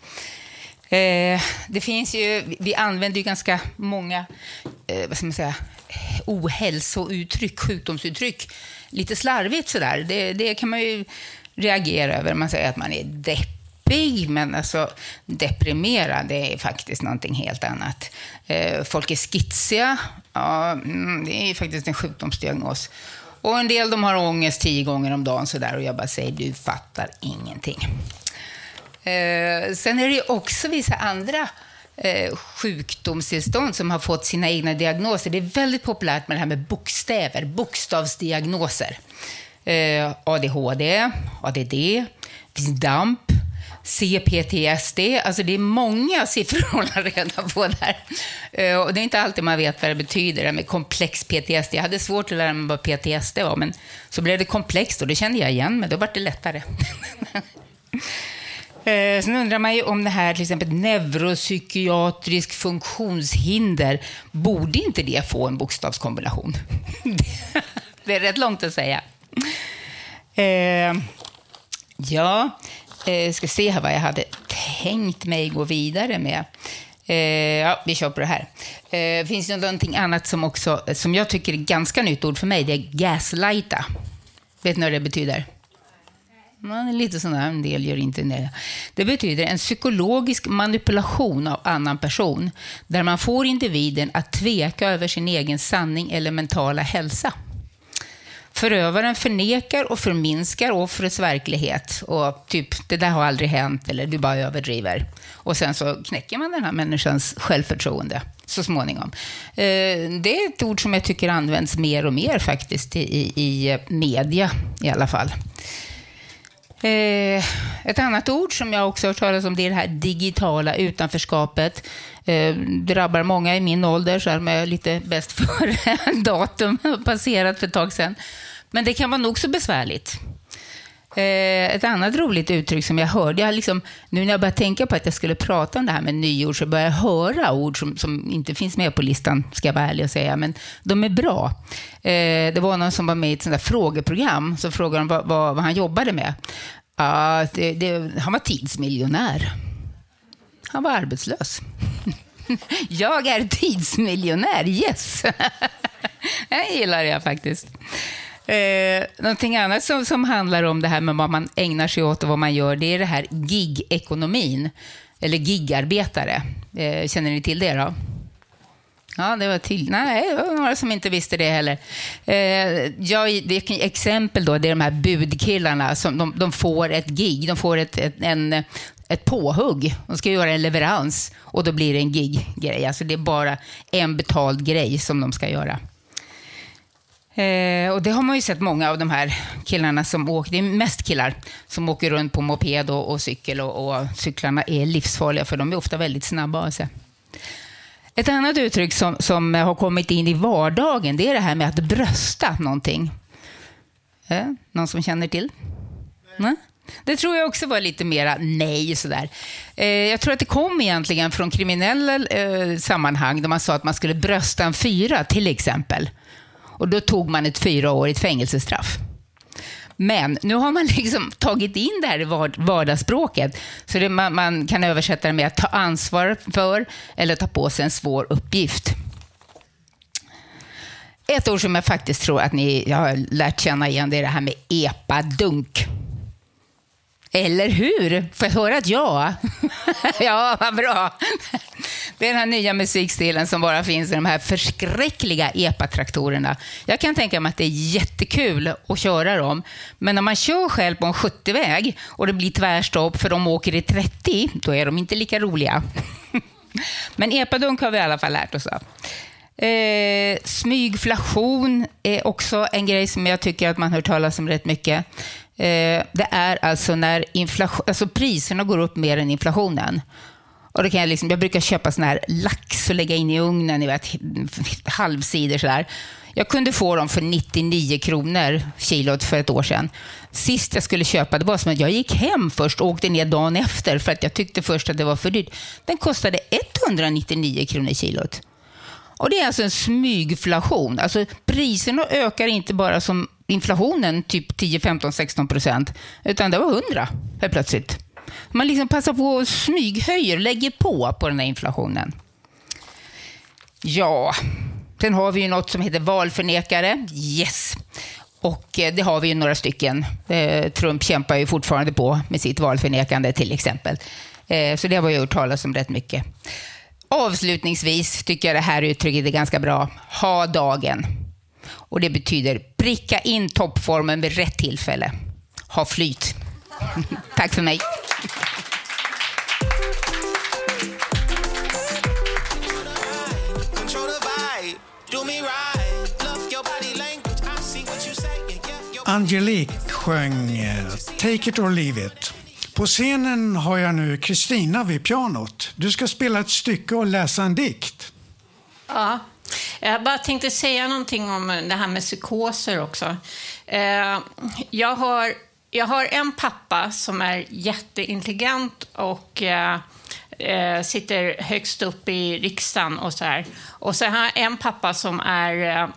[SPEAKER 14] Eh, det finns ju, vi använder ju ganska många eh, vad ska man säga, ohälsouttryck, sjukdomsuttryck, lite slarvigt sådär. Det, det kan man ju reagera över. Man säger att man är deppig, men alltså deprimerad det är faktiskt någonting helt annat. Eh, folk är skitsiga, ja, mm, det är faktiskt en sjukdomsdiagnos. Och en del de har ångest tio gånger om dagen sådär och jag bara säger du fattar ingenting. Eh, sen är det ju också vissa andra eh, sjukdomstillstånd som har fått sina egna diagnoser. Det är väldigt populärt med det här med bokstäver, bokstavsdiagnoser. Eh, ADHD, ADD, finns DAMP, CPTSD. Alltså det är många siffror att hålla reda på där. Eh, och det är inte alltid man vet vad det betyder, det med komplex PTSD. Jag hade svårt att lära mig vad PTSD var, men så blev det komplext och det kände jag igen, men då var det lättare. Eh, sen undrar man ju om det här till exempel neuropsykiatrisk funktionshinder, borde inte det få en bokstavskombination? det är rätt långt att säga. Eh, ja, eh, ska se här vad jag hade tänkt mig gå vidare med. Eh, ja, vi kör på det här. Eh, finns det någonting annat som också, som jag tycker är ganska nytt ord för mig, det är gaslighta. Vet ni vad det betyder? Man lite sådana, en del gör inte det. Det betyder en psykologisk manipulation av annan person, där man får individen att tveka över sin egen sanning eller mentala hälsa. Förövaren förnekar och förminskar offrets verklighet. Och typ, det där har aldrig hänt, eller du bara överdriver. Och sen så knäcker man den här människans självförtroende så småningom. Eh, det är ett ord som jag tycker används mer och mer faktiskt i, i media i alla fall. Eh, ett annat ord som jag också har hört talas om det är det här digitala utanförskapet. Eh, drabbar många i min ålder, så här med lite bäst före datum passerat för ett tag sedan. Men det kan vara nog så besvärligt. Eh, ett annat roligt uttryck som jag hörde, jag liksom, nu när jag började tänka på att jag skulle prata om det här med nyord, så började jag höra ord som, som inte finns med på listan, ska jag vara ärlig och säga, men de är bra. Eh, det var någon som var med i ett sånt där frågeprogram, så frågade de vad, vad, vad han jobbade med. Ah, det, det, han var tidsmiljonär. Han var arbetslös. jag är tidsmiljonär, yes! det gillar jag faktiskt. Eh, någonting annat som, som handlar om det här med vad man ägnar sig åt och vad man gör, det är det här gig-ekonomin. Eller gigarbetare. Eh, känner ni till det då? Ja, det var till. Nej, det var några som inte visste det heller. Eh, ja, det är exempel då, det är de här budkillarna som de, de får ett gig, de får ett, ett, en, ett påhugg. De ska göra en leverans och då blir det en gig-grej. Alltså det är bara en betald grej som de ska göra. Eh, och det har man ju sett många av de här killarna som åker, det är mest killar som åker runt på moped och, och cykel och, och, cyklarna är livsfarliga för de är ofta väldigt snabba Alltså. Ett annat uttryck som, som har kommit in i vardagen det är det här med att brösta någonting. Eh, någon som känner till? Nej? Det tror jag också var lite mera nej. Sådär. Eh, jag tror att det kom egentligen från kriminella eh, sammanhang där man sa att man skulle brösta en fyra till exempel. Och då tog man ett fyraårigt fängelsestraff. Men nu har man liksom tagit in det här i vardagsspråket. Så det, man, man, kan översätta det med att ta ansvar för eller ta på sig en svår uppgift. Ett ord som jag faktiskt tror att ni har lärt känna igen, det är det här med epadunk. Eller hur? Får jag höra ett ja? ja, vad bra. Det är den här nya musikstilen som bara finns i de här förskräckliga epatraktorerna. Jag kan tänka mig att det är jättekul att köra dem, men när man kör själv på en 70-väg och det blir tvärstopp för de åker i 30, då är de inte lika roliga. men epadunk har vi i alla fall lärt oss av. Eh, smygflation är också en grej som jag tycker att man hör talas om rätt mycket. Eh, det är alltså när inflation, alltså priserna går upp mer än inflationen. Och då kan jag, liksom, jag brukar köpa sån här lax och lägga in i ugnen, ni vet, halvsidor sådär. Jag kunde få dem för 99 kronor kilot för ett år sedan. Sist jag skulle köpa, det var som att jag gick hem först och åkte ner dagen efter för att jag tyckte först att det var för dyrt. Den kostade 199 kronor kilot. Och Det är alltså en smygflation. Alltså, priserna ökar inte bara som inflationen, typ 10, 15, 16 procent, utan det var 100 helt plötsligt. Man liksom passar på och smyghöjer, lägger på på den här inflationen. Ja, sen har vi ju något som heter valförnekare. Yes. Och eh, det har vi ju några stycken. Eh, Trump kämpar ju fortfarande på med sitt valförnekande till exempel. Eh, så det har vi hört talas om rätt mycket. Avslutningsvis tycker jag det här uttrycket är ganska bra. Ha dagen. Och det betyder pricka in toppformen vid rätt tillfälle. Ha flyt. Tack för mig.
[SPEAKER 1] Angelique sjöng Take it or leave it. På scenen har jag nu Kristina vid pianot. Du ska spela ett stycke och läsa en dikt.
[SPEAKER 20] Ja, jag bara tänkte säga någonting om det här med psykoser också. Eh, jag har, jag har en pappa som är jätteintelligent och eh, eh, sitter högst upp i riksdagen och så här. Och så har jag en pappa som är eh,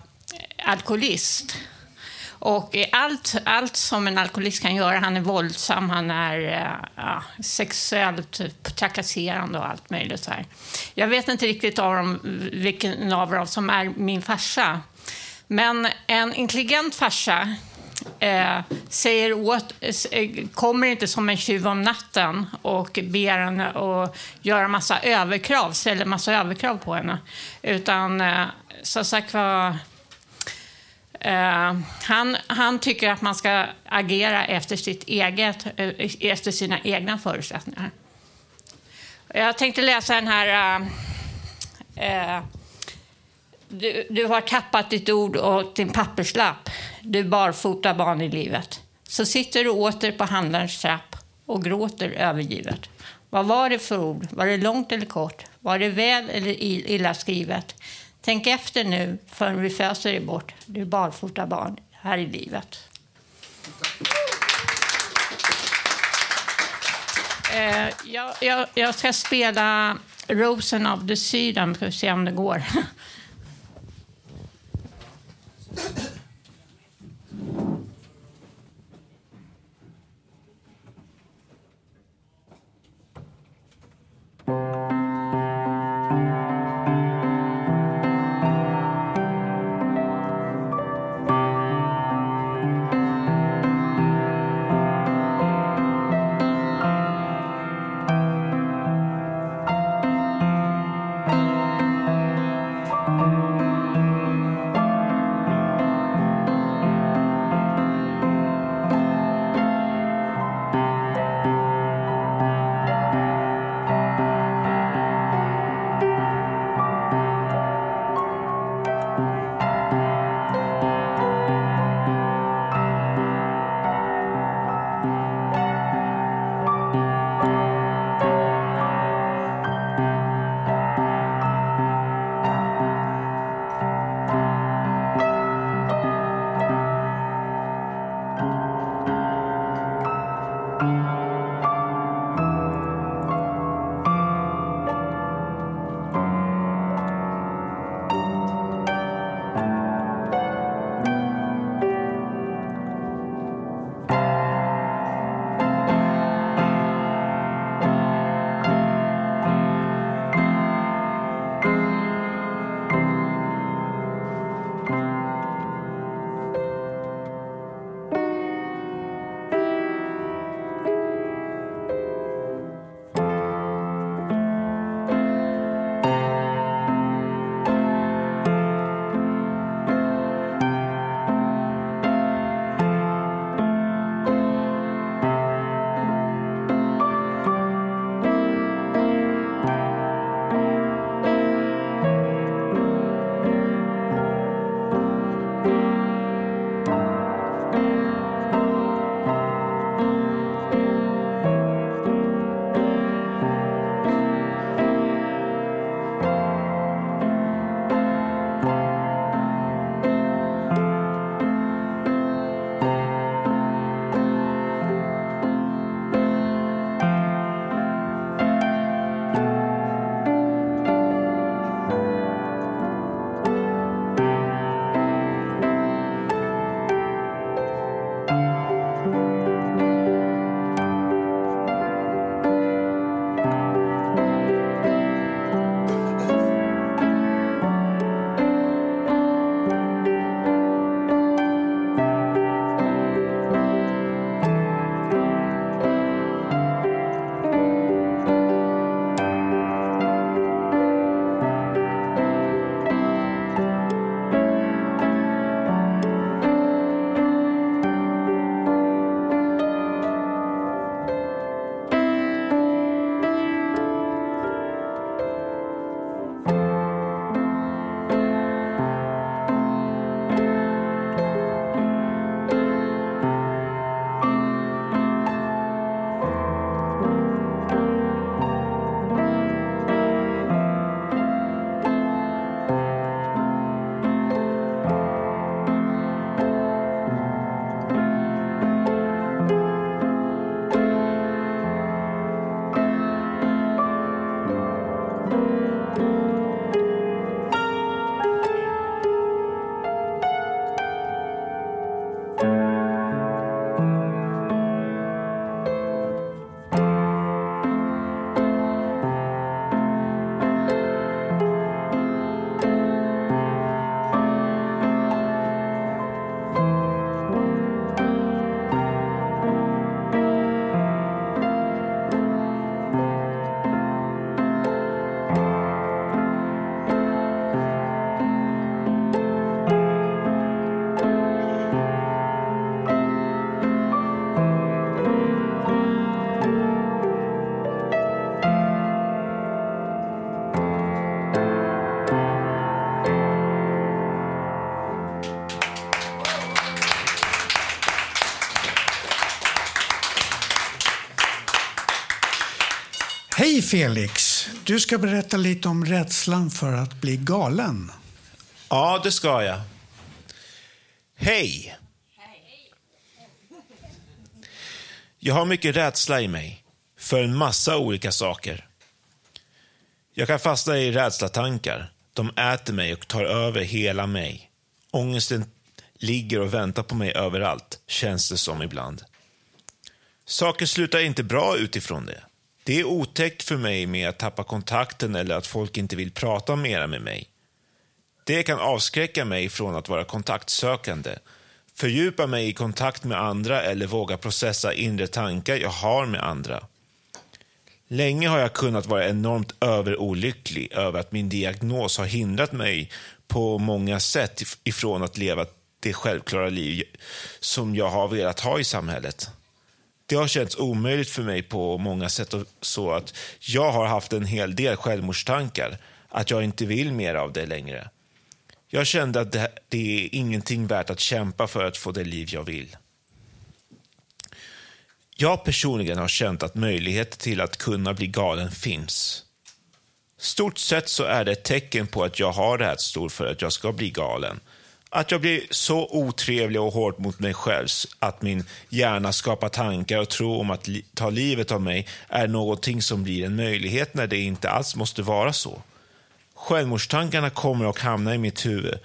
[SPEAKER 20] alkoholist. Och allt, allt som en alkoholist kan göra, han är våldsam, han är eh, ja, sexuellt typ trakasserande och allt möjligt. Så här. Jag vet inte riktigt av dem, vilken av dem som är min farsa. Men en intelligent farsa eh, säger åt, eh, kommer inte som en tjuv om natten och ber henne att göra massa överkrav, ställer massa överkrav på henne. Utan eh, som sagt var Uh, han, han tycker att man ska agera efter, sitt eget, eh, efter sina egna förutsättningar. Jag tänkte läsa den här... Uh, du, du, har tappat ditt ord och din papperslapp. Du barfota barn i livet. Så sitter du åter på handlarens trapp och gråter övergivet. Vad var det för ord? Var det långt eller kort? Var det väl eller illa skrivet? Tänk efter nu förrän vi föser dig bort, du barfota barn, här i livet. Eh, jag, jag, jag, ska spela Rosen of the Sea, vi får se om det går.
[SPEAKER 1] Felix! Du ska berätta lite om rädslan för att bli galen.
[SPEAKER 21] Ja, det ska jag. Hej! Jag har mycket rädsla i mig. För en massa olika saker. Jag kan fastna i rädslatankar. De äter mig och tar över hela mig. Ångesten ligger och väntar på mig överallt, känns det som ibland. Saker slutar inte bra utifrån det. Det är otäckt för mig med att tappa kontakten eller att folk inte vill prata mera med mig. Det kan avskräcka mig från att vara kontaktsökande, fördjupa mig i kontakt med andra eller våga processa inre tankar jag har med andra. Länge har jag kunnat vara enormt överolycklig över att min diagnos har hindrat mig på många sätt ifrån att leva det självklara liv som jag har velat ha i samhället. Det har känts omöjligt för mig på många sätt och så att jag har haft en hel del självmordstankar, att jag inte vill mer av det längre. Jag kände att det, det är ingenting värt att kämpa för att få det liv jag vill. Jag personligen har känt att möjligheter till att kunna bli galen finns. Stort sett så är det ett tecken på att jag har rädslor för att jag ska bli galen. Att jag blir så otrevlig och hård mot mig själv att min hjärna skapar tankar och tro om att li ta livet av mig är någonting som blir en möjlighet när det inte alls måste vara så. Självmordstankarna kommer och hamnar i mitt huvud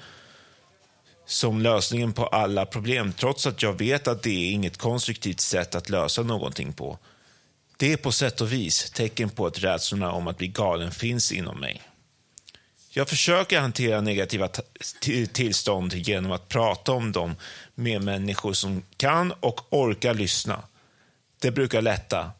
[SPEAKER 21] som lösningen på alla problem trots att jag vet att det är inget konstruktivt sätt att lösa någonting på. Det är på sätt och vis tecken på att rädslorna om att bli galen finns inom mig. Jag försöker hantera negativa tillstånd genom att prata om dem med människor som kan och orkar lyssna. Det brukar lätta.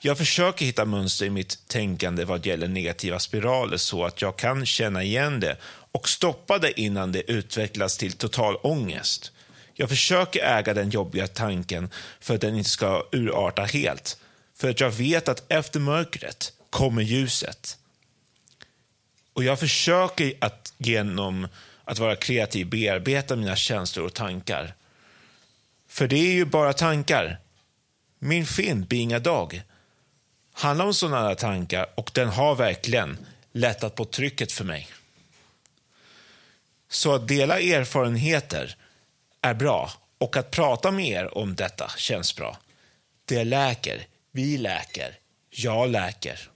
[SPEAKER 21] Jag försöker hitta mönster i mitt tänkande vad gäller negativa spiraler så att jag kan känna igen det och stoppa det innan det utvecklas till total ångest. Jag försöker äga den jobbiga tanken för att den inte ska urarta helt. För att jag vet att efter mörkret kommer ljuset. Och jag försöker att genom att vara kreativ bearbeta mina känslor och tankar. För det är ju bara tankar. Min film Being a Dog handlar om sådana tankar och den har verkligen lättat på trycket för mig. Så att dela erfarenheter är bra och att prata med er om detta känns bra. Det läker, vi läker, jag läker.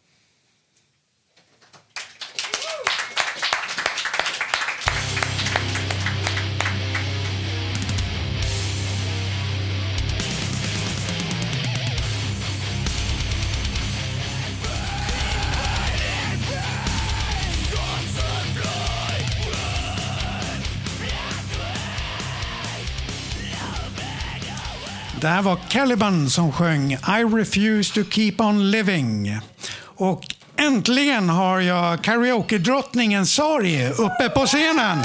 [SPEAKER 1] Det här var Caliban som sjöng I refuse to keep on living. Och äntligen har jag karaoke-drottningen Sari uppe på scenen.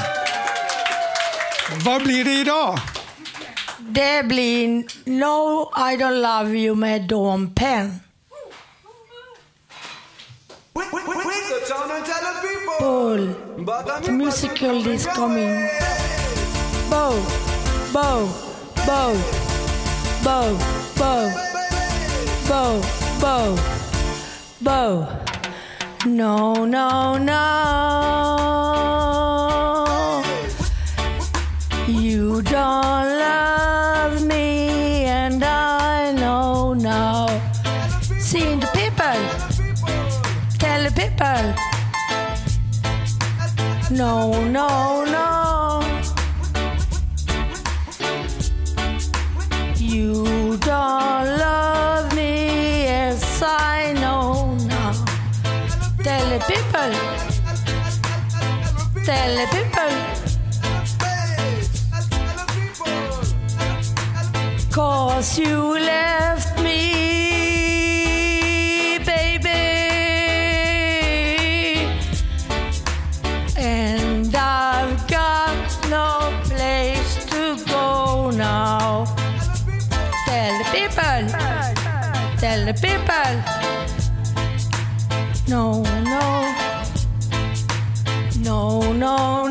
[SPEAKER 1] Vad blir det idag?
[SPEAKER 22] Det blir No I don't love you med Dawn Penn. Bull! the musical is coming. Bow, bow, bow. Bow, bow, bow, bow, bow. No, no, no. You don't love me, and I know now. Seeing the people, tell the people. No, no, no. Tell the people. Cause you left me, baby. And I've got no place to go now. Tell the people, tell the people. No,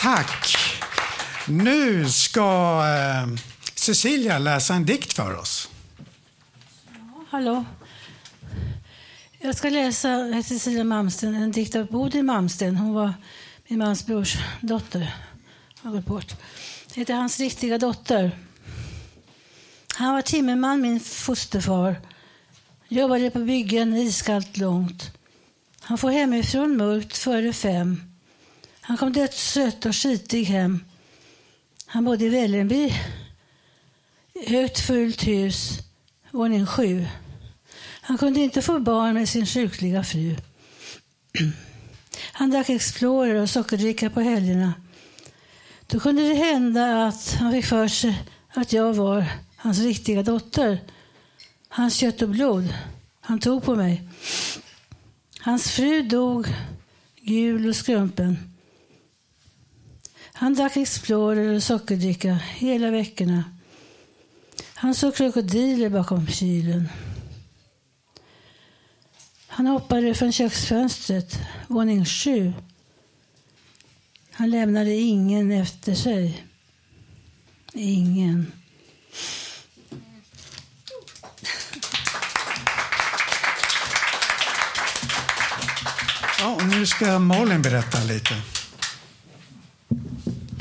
[SPEAKER 1] Tack. Nu ska eh, Cecilia läsa en dikt för oss.
[SPEAKER 23] Hallå. Jag ska läsa Cecilia Malmsten, en dikt av Bodil Malmsten. Hon var min mans brors dotter. Har gått bort. Det heter Hans riktiga dotter. Han var timmerman, min fosterfar. Jobbade på byggen iskallt långt. Han får hemifrån mörkt före fem. Han kom dödstrött och skitig hem. Han bodde i Vällingby. Högt fullt hus, våning sju. Han kunde inte få barn med sin sjukliga fru. Han drack Explorer och sockerdricka på helgerna. Då kunde det hända att han fick för sig att jag var hans riktiga dotter. Hans kött och blod. Han tog på mig. Hans fru dog, gul och skrumpen. Han drack Explorer och sockerdricka hela veckorna. Han såg krokodiler bakom kylen. Han hoppade från köksfönstret, våning sju. Han lämnade ingen efter sig. Ingen.
[SPEAKER 1] Ja, och nu ska Malin berätta lite.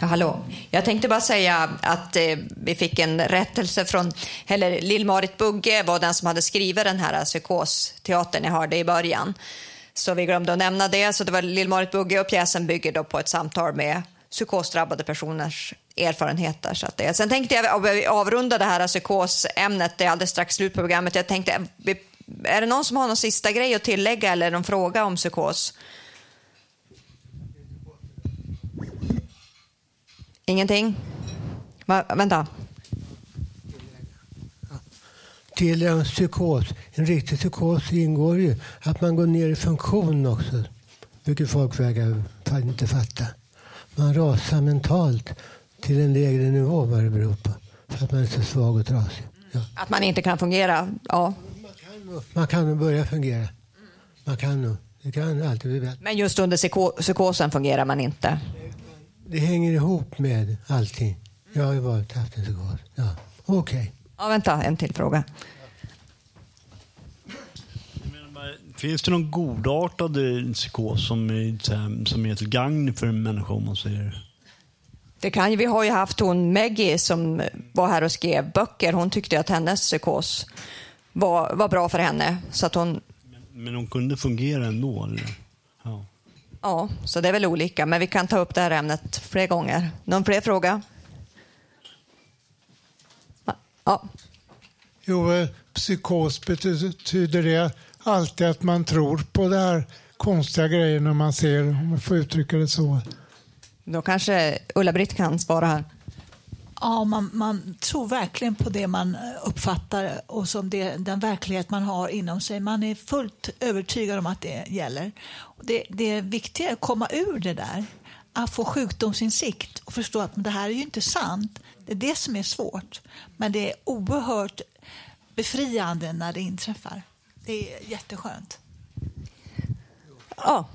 [SPEAKER 10] Hallå. Jag tänkte bara säga att eh, vi fick en rättelse från, eller Lill-Marit Bugge var den som hade skrivit den här psykosteatern jag hörde i början. Så vi glömde att nämna det. Så det var Lill-Marit Bugge och pjäsen bygger då på ett samtal med psykosdrabbade personers erfarenheter. Så att det. Sen tänkte jag avrunda det här psykosämnet, det är alldeles strax slut på programmet. Jag tänkte, är det någon som har någon sista grej att tillägga eller någon fråga om psykos? Ingenting? Va, vänta.
[SPEAKER 24] Till en psykos, en riktig psykos ingår ju att man går ner i funktion också. Vilket folk verkar inte fatta. Man rasar mentalt till en lägre nivå vad det beror på. För att man är så svag och trasig. Ja.
[SPEAKER 10] Att man inte kan fungera? Ja.
[SPEAKER 24] Man kan nog börja fungera. Man kan nog. Det kan alltid bli bättre.
[SPEAKER 10] Men just under psyko psykosen fungerar man inte?
[SPEAKER 24] Det hänger ihop med allting. Jag har ju varit haft en psykos. Ja. Okej. Okay.
[SPEAKER 10] Ja, vänta, en till fråga.
[SPEAKER 12] Finns det någon godartad eh, psykos som är, så som är till gagn för en människa om man säger?
[SPEAKER 10] Det kan, ju- vi har ju haft hon Maggie som var här och skrev böcker. Hon tyckte att hennes psykos var, var bra för henne. Så att hon,
[SPEAKER 12] Men hon kunde fungera ändå? Eller? Ja.
[SPEAKER 10] så det är väl olika. Men vi kan ta upp det här ämnet fler gånger. Någon fler fråga? Ja.
[SPEAKER 25] Jo, eh, psykos betyder, betyder det alltid att man tror på det här konstiga grejerna man ser, om jag får uttrycka det så.
[SPEAKER 10] Då kanske Ulla-Britt kan svara här.
[SPEAKER 8] Ja, man, man tror verkligen på det man eh, uppfattar och som det, den verklighet man har inom sig. Man är fullt övertygad om att det gäller. Det, det är viktigt att komma ur det där. Att få sjukdomsinsikt och förstå att det här är ju inte sant. Det är det som är svårt. Men det är oerhört befriande när det inträffar. Det är jätteskönt.
[SPEAKER 10] Ja.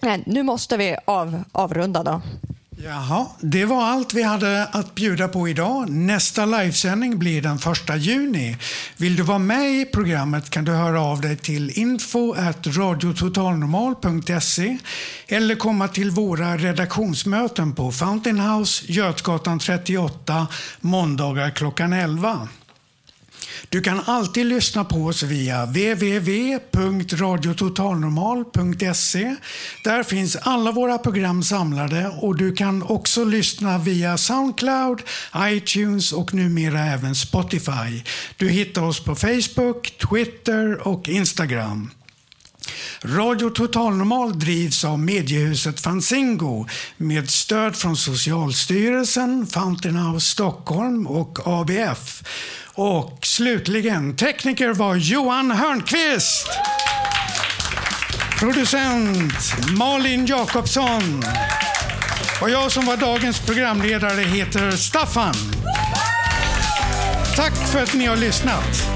[SPEAKER 10] Nej, nu måste vi av, avrunda då.
[SPEAKER 1] Jaha, det var allt vi hade att bjuda på idag. Nästa livesändning blir den 1 juni. Vill du vara med i programmet kan du höra av dig till info radiototalnormal.se eller komma till våra redaktionsmöten på Fountain House, Götgatan 38, måndagar klockan 11. Du kan alltid lyssna på oss via www.radiototalnormal.se. Där finns alla våra program samlade och du kan också lyssna via Soundcloud, iTunes och numera även Spotify. Du hittar oss på Facebook, Twitter och Instagram. Radio Total Normal drivs av mediehuset Fanzingo med stöd från Socialstyrelsen, Fountain House Stockholm och ABF. Och slutligen, tekniker var Johan Hörnqvist. Producent Malin Jakobsson. Och jag som var dagens programledare heter Staffan. Tack för att ni har lyssnat.